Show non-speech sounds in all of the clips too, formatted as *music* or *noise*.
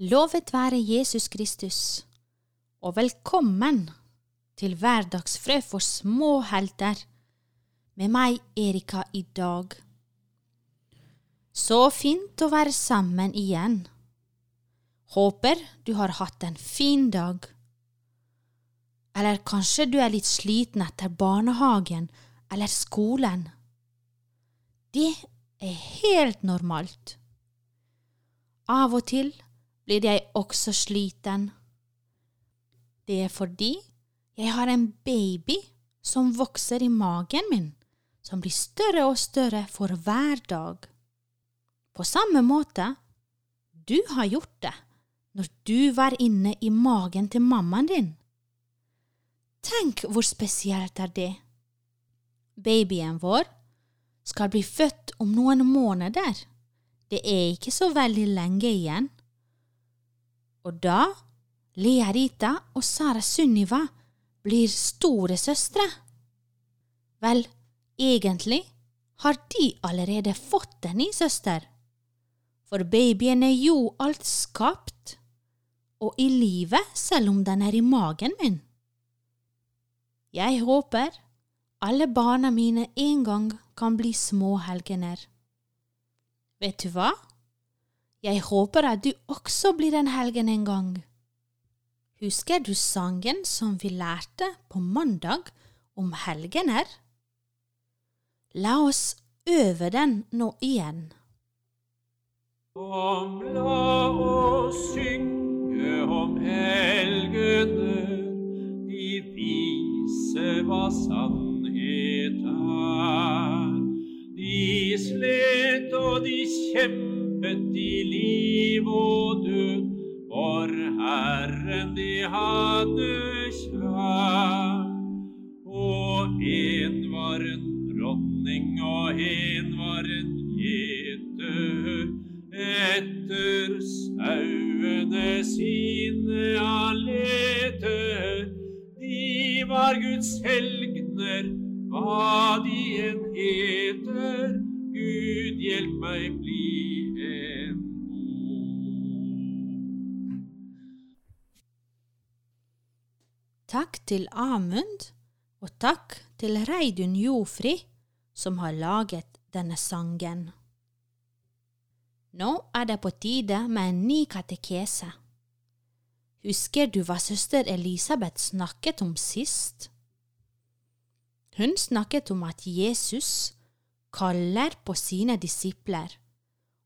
Lovet være Jesus Kristus, og velkommen til Hverdagsfrø for små helter med meg, Erika, i dag. Så fint å være sammen igjen. Håper du har hatt en fin dag. Eller kanskje du er litt sliten etter barnehagen eller skolen. Det er helt normalt. Av og til blir jeg også sliten. Det er fordi jeg har en baby som vokser i magen min, som blir større og større for hver dag. På samme måte du har gjort det når du var inne i magen til mammaen din. Tenk hvor spesielt er det. Babyen vår skal bli født om noen måneder. Det er ikke så veldig lenge igjen. Og da Lea Rita og Sara Sunniva blir storesøstre. Vel, egentlig har de allerede fått en ny søster, for babyen er jo alt skapt og i live selv om den er i magen min. Jeg håper alle barna mine en gang kan bli små helgener. Vet du hva? Jeg håper at du også blir en helgen en gang. Husker du sangen som vi lærte på mandag om helgener? La oss øve den nå igjen. Kom, la oss synge om helgener, de viser hva sannhet er. De slet og de kjempet kjempet i liv og død, for Herren de hadde kjær. Og en var en dronning, og en var en gjeter, etter sauene sine han. De var Guds helgener, Takk til Amund, og takk til Reidun Jofri, som har laget denne sangen. Nå er det på tide med en ny katekese. Husker du hva søster Elisabeth snakket om sist? Hun snakket om at Jesus kaller på sine disipler,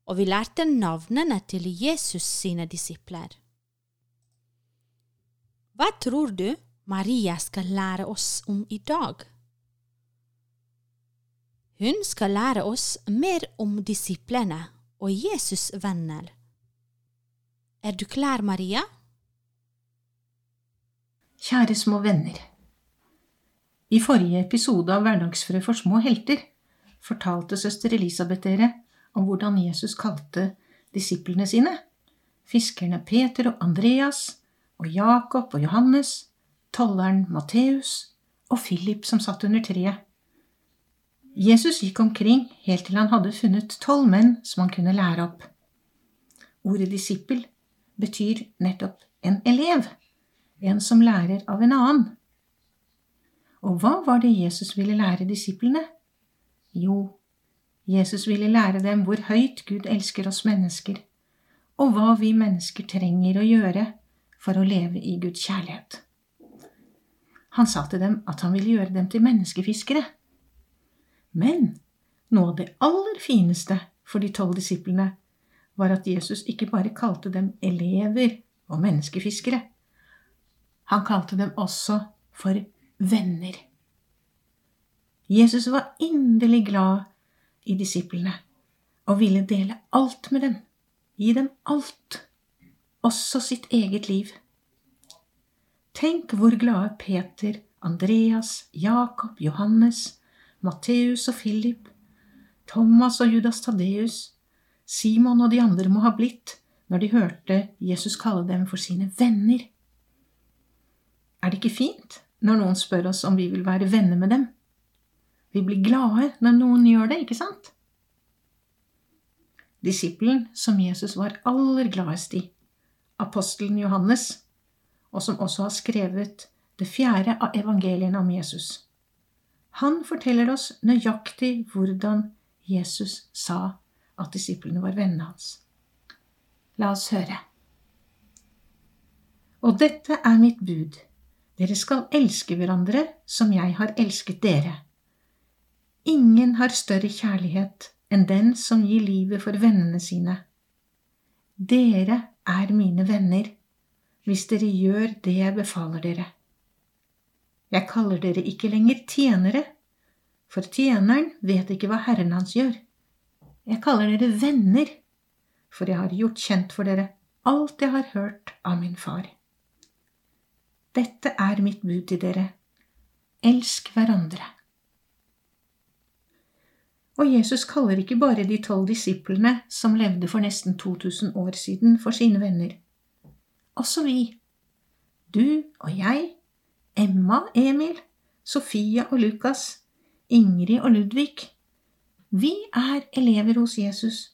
og vi lærte navnene til Jesus sine disipler. Hva tror du Maria skal lære oss om i dag. Hun skal lære oss mer om disiplene og Jesus' venner. Er du klar, Maria? Kjære små venner. I forrige episode av Hverdagsfrø for små helter fortalte søster Elisabeth dere om hvordan Jesus kalte disiplene sine, fiskerne Peter og Andreas og Jakob og Johannes, tolleren Matteus og Philip som satt under treet. Jesus gikk omkring helt til han hadde funnet tolv menn som han kunne lære opp. Ordet disippel betyr nettopp en elev, en som lærer av en annen. Og hva var det Jesus ville lære disiplene? Jo, Jesus ville lære dem hvor høyt Gud elsker oss mennesker, og hva vi mennesker trenger å gjøre for å leve i Guds kjærlighet. Han sa til dem at han ville gjøre dem til menneskefiskere. Men noe av det aller fineste for de tolv disiplene var at Jesus ikke bare kalte dem elever og menneskefiskere. Han kalte dem også for venner. Jesus var inderlig glad i disiplene og ville dele alt med dem, gi dem alt, også sitt eget liv. Tenk hvor glade Peter, Andreas, Jakob, Johannes, Matteus og Philip, Thomas og Judas Tadeus, Simon og de andre må ha blitt når de hørte Jesus kalle dem for sine venner. Er det ikke fint når noen spør oss om vi vil være venner med dem? Vi blir glade når noen gjør det, ikke sant? Disippelen som Jesus var aller gladest i, apostelen Johannes, og som også har skrevet det fjerde av evangeliene om Jesus. Han forteller oss nøyaktig hvordan Jesus sa at disiplene var vennene hans. La oss høre. Og dette er mitt bud. Dere skal elske hverandre som jeg har elsket dere. Ingen har større kjærlighet enn den som gir livet for vennene sine. Dere er mine venner hvis dere gjør det jeg befaler dere. Jeg kaller dere ikke lenger tjenere, for tjeneren vet ikke hva Herren hans gjør. Jeg kaller dere venner, for jeg har gjort kjent for dere alt jeg har hørt av min far. Dette er mitt bud til dere. Elsk hverandre. Og Jesus kaller ikke bare de tolv disiplene som levde for nesten 2000 år siden, for sine venner. Også vi, du og jeg, Emma, Emil, Sofia og Lukas, Ingrid og Ludvig, vi er elever hos Jesus,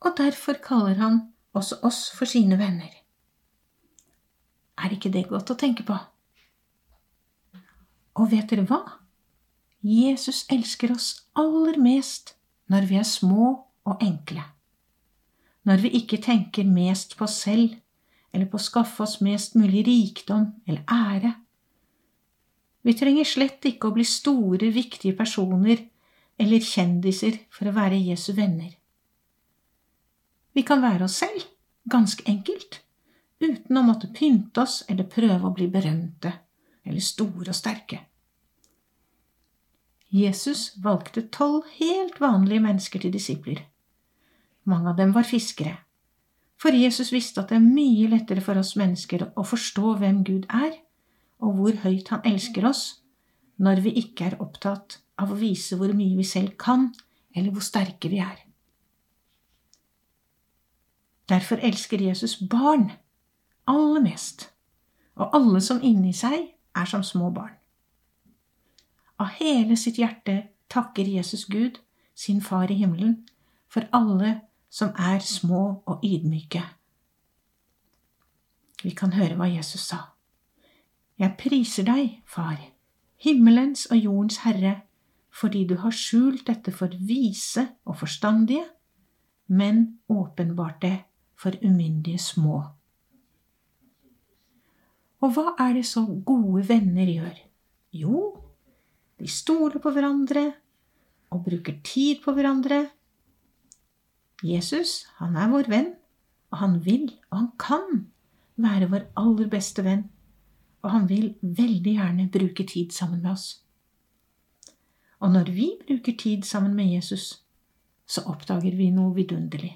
og derfor kaller han også oss for sine venner. Er ikke det godt å tenke på? Og vet dere hva? Jesus elsker oss aller mest når vi er små og enkle. Når vi ikke tenker mest på oss selv, eller på å skaffe oss mest mulig rikdom eller ære. Vi trenger slett ikke å bli store, viktige personer eller kjendiser for å være Jesu venner. Vi kan være oss selv, ganske enkelt, uten å måtte pynte oss eller prøve å bli berømte eller store og sterke. Jesus valgte tolv helt vanlige mennesker til disipler. Mange av dem var fiskere. For Jesus visste at det er mye lettere for oss mennesker å forstå hvem Gud er, og hvor høyt Han elsker oss, når vi ikke er opptatt av å vise hvor mye vi selv kan, eller hvor sterke vi er. Derfor elsker Jesus barn aller mest, og alle som inni seg er som små barn. Av hele sitt hjerte takker Jesus Gud, sin Far i himmelen, for alle som er små og ydmyke. Vi kan høre hva Jesus sa. Jeg priser deg, Far, himmelens og jordens Herre, fordi du har skjult dette for vise og forstandige, men åpenbart det for umyndige små. Og hva er det så gode venner gjør? Jo, de stoler på hverandre og bruker tid på hverandre. Jesus, han er vår venn, og han vil, og han kan, være vår aller beste venn, og han vil veldig gjerne bruke tid sammen med oss. Og når vi bruker tid sammen med Jesus, så oppdager vi noe vidunderlig.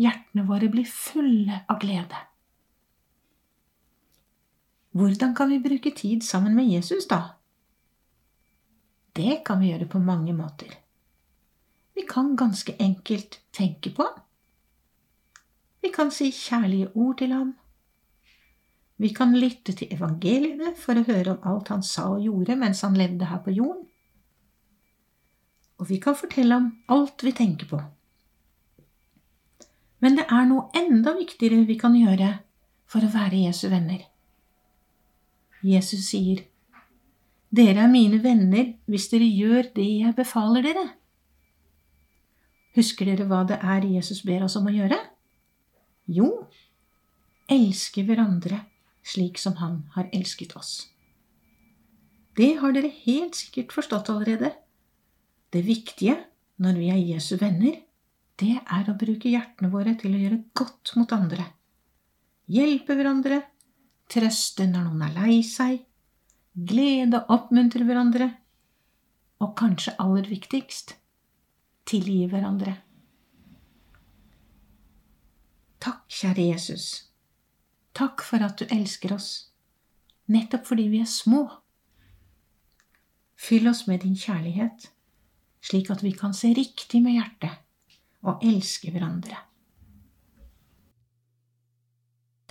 Hjertene våre blir fulle av glede. Hvordan kan vi bruke tid sammen med Jesus, da? Det kan vi gjøre på mange måter. Vi kan ganske enkelt tenke på ham. Vi kan si kjærlige ord til ham. Vi kan lytte til evangeliene for å høre om alt han sa og gjorde mens han levde her på jorden. Og vi kan fortelle om alt vi tenker på. Men det er noe enda viktigere vi kan gjøre for å være Jesu venner. Jesus sier, dere er mine venner hvis dere gjør det jeg befaler dere. Husker dere hva det er Jesus ber oss om å gjøre? Jo, elske hverandre slik som Han har elsket oss. Det har dere helt sikkert forstått allerede. Det viktige når vi er Jesu venner, det er å bruke hjertene våre til å gjøre godt mot andre. Hjelpe hverandre, trøste når noen er lei seg, glede og oppmuntre hverandre, og kanskje aller viktigst tilgi hverandre. Takk, kjære Jesus. Takk for at du elsker oss, nettopp fordi vi er små. Fyll oss med din kjærlighet, slik at vi kan se riktig med hjertet og elske hverandre.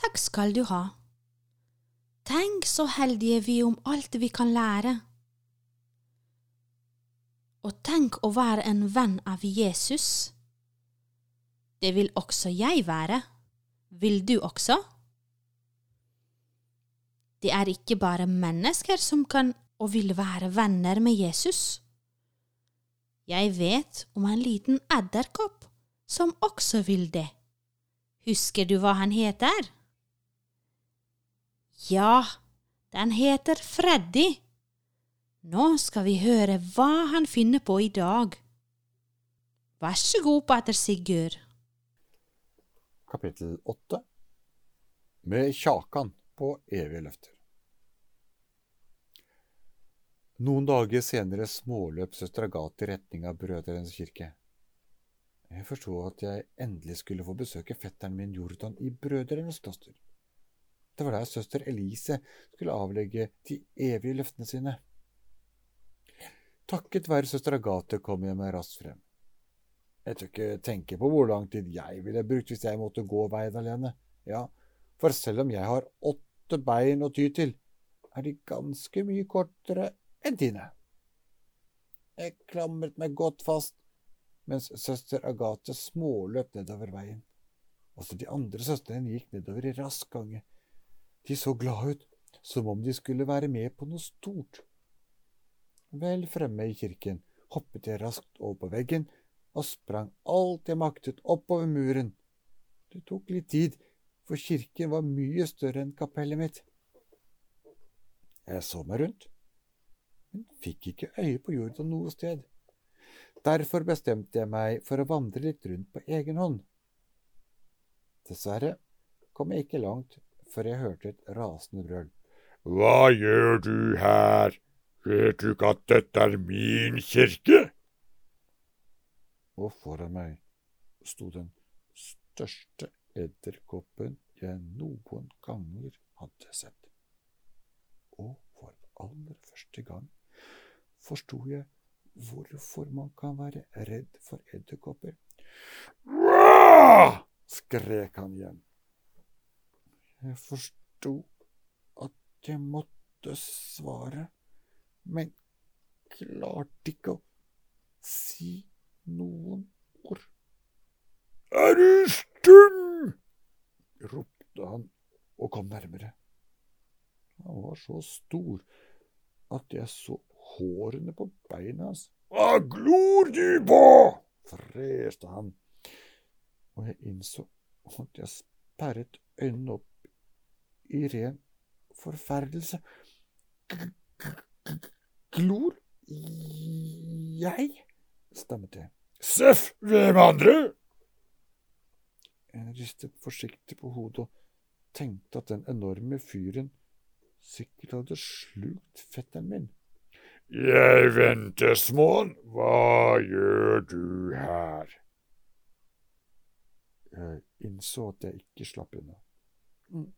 Takk skal du ha. Tenk så heldige vi om alt vi kan lære. Og tenk å være en venn av Jesus. Det vil også jeg være, Vil du også? Det er ikke bare mennesker som kan og vil være venner med Jesus. Jeg vet om en liten edderkopp som også vil det. Husker du hva han heter? Ja, den heter Freddy. Nå skal vi høre hva han finner på i dag. Vær så god, pater Sigurd. Kapittel 8 Med Kjakan på evige løfter. Noen dager senere småløp søster Gat i retning av Brødrenes kirke. Jeg forsto at jeg endelig skulle få besøke fetteren min Jordan i Brødrenes kloster. Det var der søster Elise skulle avlegge de evige løftene sine. Takket være søster Agathe kom jeg meg raskt frem. Jeg tør ikke tenke på hvor lang tid jeg ville brukt hvis jeg måtte gå veien alene. Ja, for selv om jeg har åtte bein å ty til, er de ganske mye kortere enn dine. Jeg klamret meg godt fast, mens søster Agathe småløp nedover veien. Også de andre søstrene gikk nedover i rask gange. De så glade ut, som om de skulle være med på noe stort. Vel fremme i kirken hoppet jeg raskt over på veggen og sprang alt jeg maktet oppover muren. Det tok litt tid, for kirken var mye større enn kapellet mitt. Jeg så meg rundt, men fikk ikke øye på Jordan noe sted. Derfor bestemte jeg meg for å vandre litt rundt på egen hånd. Dessverre kom jeg ikke langt før jeg hørte et rasende brøl. Hva gjør du her? Vet du ikke at dette er min kirke? og foran meg sto den største edderkoppen jeg noen ganger hadde sett. Og for aller første gang forsto jeg hvorfor man kan være redd for edderkopper. Hva? skrek han igjen. Jeg forsto at jeg måtte svare, men klarte ikke å si noen ord. Er du stum? ropte han og kom nærmere. Han var så stor at jeg så hårene på beina hans. Hva glor du på? freste han, og jeg innså at jeg sperret øynene opp i ren forferdelse. Glor jeg? stammet jeg. Seff, hvem andre? Jeg ristet forsiktig på hodet og tenkte at den enorme fyren sikkert hadde slukt fetteren min. Jeg venter, småen, Hva gjør du her? Jeg innså at jeg ikke slapp unna. Mm.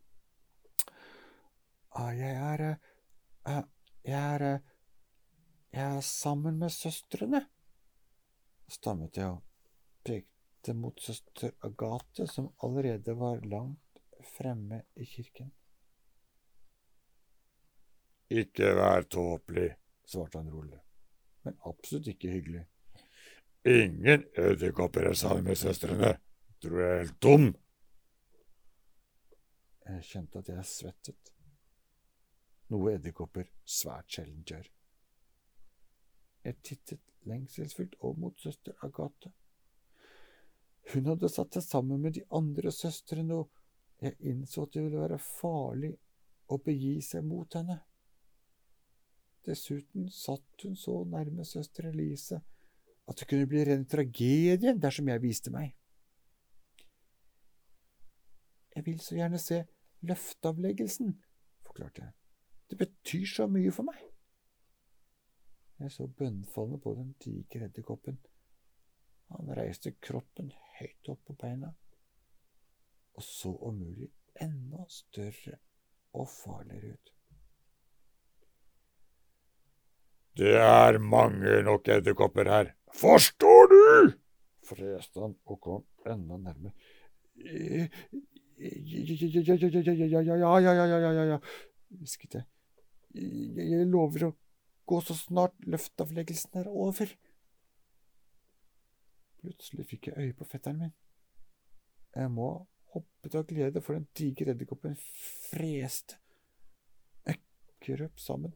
Ah, jeg er uh, Jeg er uh, Jeg er sammen med søstrene, stammet jeg og pekte mot søster Agathe, som allerede var langt fremme i kirken. Ikke vær tåpelig, svarte han rolig, men absolutt ikke hyggelig. Ingen edderkopper er sammen med søstrene. Tror jeg er helt dum. Jeg kjente at jeg svettet, noe edderkopper svært sjelden gjør. Jeg tittet lengselsfullt over mot søster Agathe. Hun hadde satt seg sammen med de andre søstrene, og jeg innså at det ville være farlig å begi seg mot henne. Dessuten satt hun så nærme søster Elise at det kunne bli ren tragedie dersom jeg viste meg. Jeg vil så gjerne se løfteavleggelsen, forklarte jeg. Det betyr så mye for meg. Jeg så bønnfallende på den digre edderkoppen. Han reiste kroppen høyt opp på beina, og så om mulig enda større og farligere ut. Det er mange nok edderkopper her. Forstår du? freste han og kom enda nærmere. Ja, ja, ja, ja, ja, ja, ja, ja, hvisket jeg. Jeg lover å gå så snart løftavleggelsen er over. Plutselig fikk jeg øye på fetteren min. Jeg må hoppet av glede, for den digre edderkoppen freste. Jeg krøp sammen,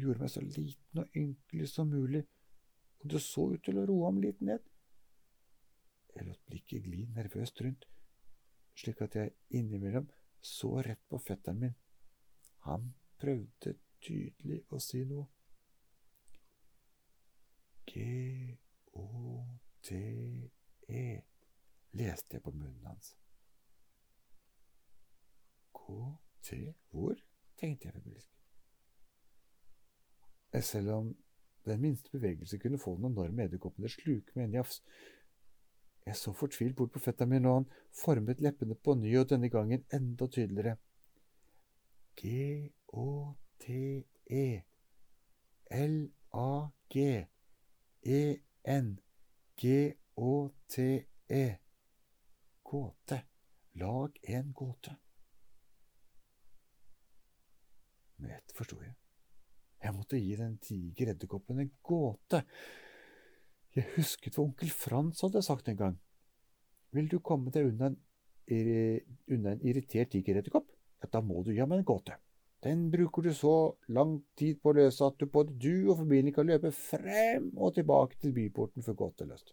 gjorde meg så liten og ynkelig som mulig, og det så ut til å roe ham litt ned. Jeg lot blikket gli nervøst rundt, slik at jeg innimellom så rett på fetteren min. Han prøvde tydelig å si noe. G-O-T-E, leste jeg på munnen hans. K-T, hvor? tenkte jeg febrilsk. Selv om den minste bevegelse kunne få den enorme edderkoppen til å sluke med en jafs. Jeg så fortvilt bort på fetteren min, og han formet leppene på ny, og denne gangen enda tydeligere. G-Å-T-E L-A-G E-N G-Å-T-E. Lag en gåte. Med ett forsto jeg. Jeg måtte gi den digre edderkoppen en gåte. Jeg husket hva onkel Frans hadde sagt en gang. Vil du komme deg unna en, unna en irritert tigeredderkopp, ja, da må du gi ham en gåte. Den bruker du så lang tid på å løse at du både du og familien kan løpe frem og tilbake til byporten for godt og løst.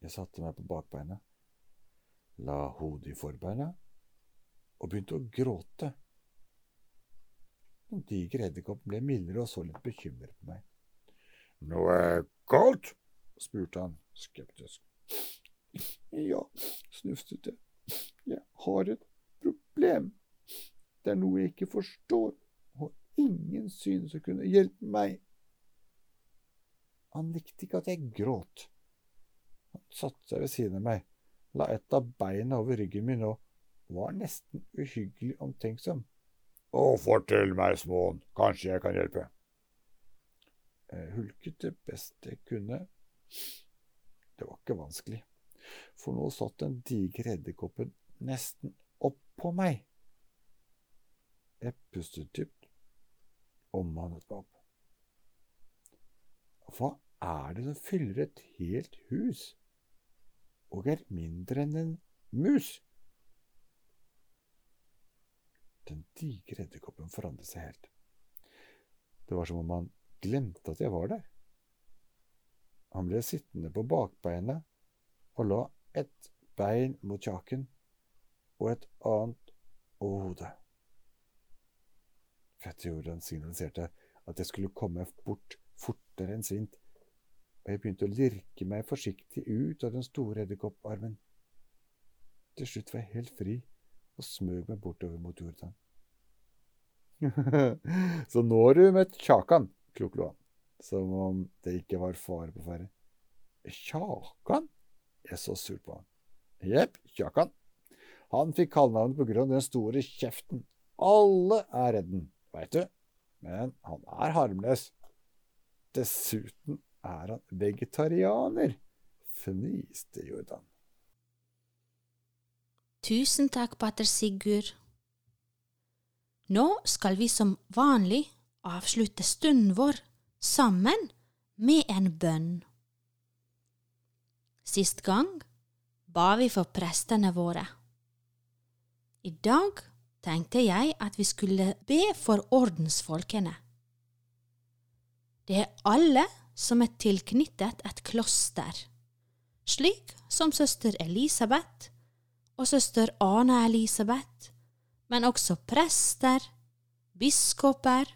Jeg satte meg på bakbeina, la hodet i forbeina og begynte å gråte. Den digre edderkoppen ble mildere og så litt bekymret på meg. Noe galt? spurte han skeptisk. Ja, snufset jeg. Jeg har et problem. Det er noe jeg ikke forstår, og ingen synes å kunne hjelpe meg. Han likte ikke at jeg gråt. Han satte seg ved siden av meg, la et av beina over ryggen min og var nesten uhyggelig omtenksom. Å, fortell meg, småen, kanskje jeg kan hjelpe. Jeg hulket det best jeg kunne. Det var ikke vanskelig, for nå satt den digre edderkoppen nesten oppå meg. Jeg pustet dypt og mannet meg opp. Hva er det som fyller et helt hus og er mindre enn en mus? Den digre edderkoppen forandret seg helt. Det var som om han glemte at jeg var der. Han ble sittende på bakbeinet og la ett bein mot kjaken og et annet over hodet. Fettejorden signaliserte at jeg skulle komme bort fortere enn svint, og jeg begynte å lirke meg forsiktig ut av den store edderkopparmen. Til slutt var jeg helt fri og smøg meg bortover mot Jordan. *laughs* Så nå har du møtt Kjakan, kloklo han, som om det ikke var fare på ferde. Kjakan? Jeg så surt på han. Jepp, Kjakan. Han fikk kallenavnet på grunn av den store kjeften. Alle er redd den, veit du, men han er harmløs. Dessuten er han vegetarianer, fniste Jordan. Tusen takk, pater Sigurd. Nå skal vi som vanlig avslutte stunden vår sammen med en bønn. Sist gang ba vi for prestene våre. I dag tenkte jeg at vi skulle be for ordensfolkene. Det er alle som er tilknyttet et kloster, slik som søster Elisabeth og søster Ane Elisabeth, men også prester, biskoper,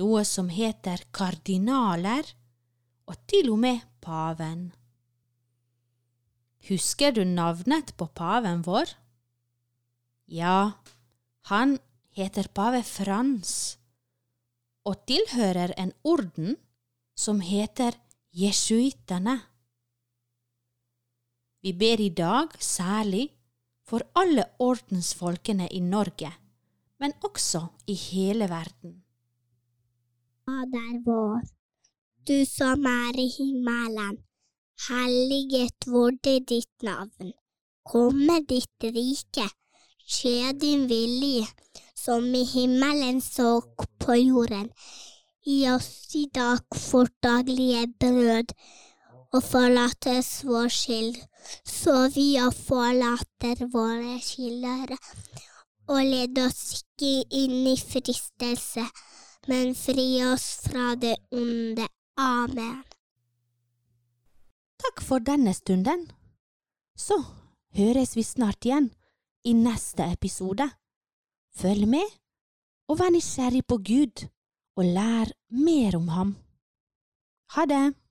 noe som heter kardinaler, og til og med paven. Husker du navnet på paven vår? Ja, han heter pave Frans og tilhører en orden som heter jesuittene. Vi ber i dag særlig for alle ordensfolkene i Norge, men også i hele verden. Fader vår, du som er i himmelen. Helliget vorde ditt navn. Komme ditt rike. Skje din vilje, som i himmelen så på jorden. Gi oss i dag vårt daglige brød, og forlat oss vår skyld, så vi og forlater våre skyldere. Og led oss ikke inn i fristelse, men fri oss fra det onde. Amen. Takk for denne stunden. Så høres vi snart igjen i neste episode. Følg med, og vær nysgjerrig på Gud, og lær mer om ham. Ha det!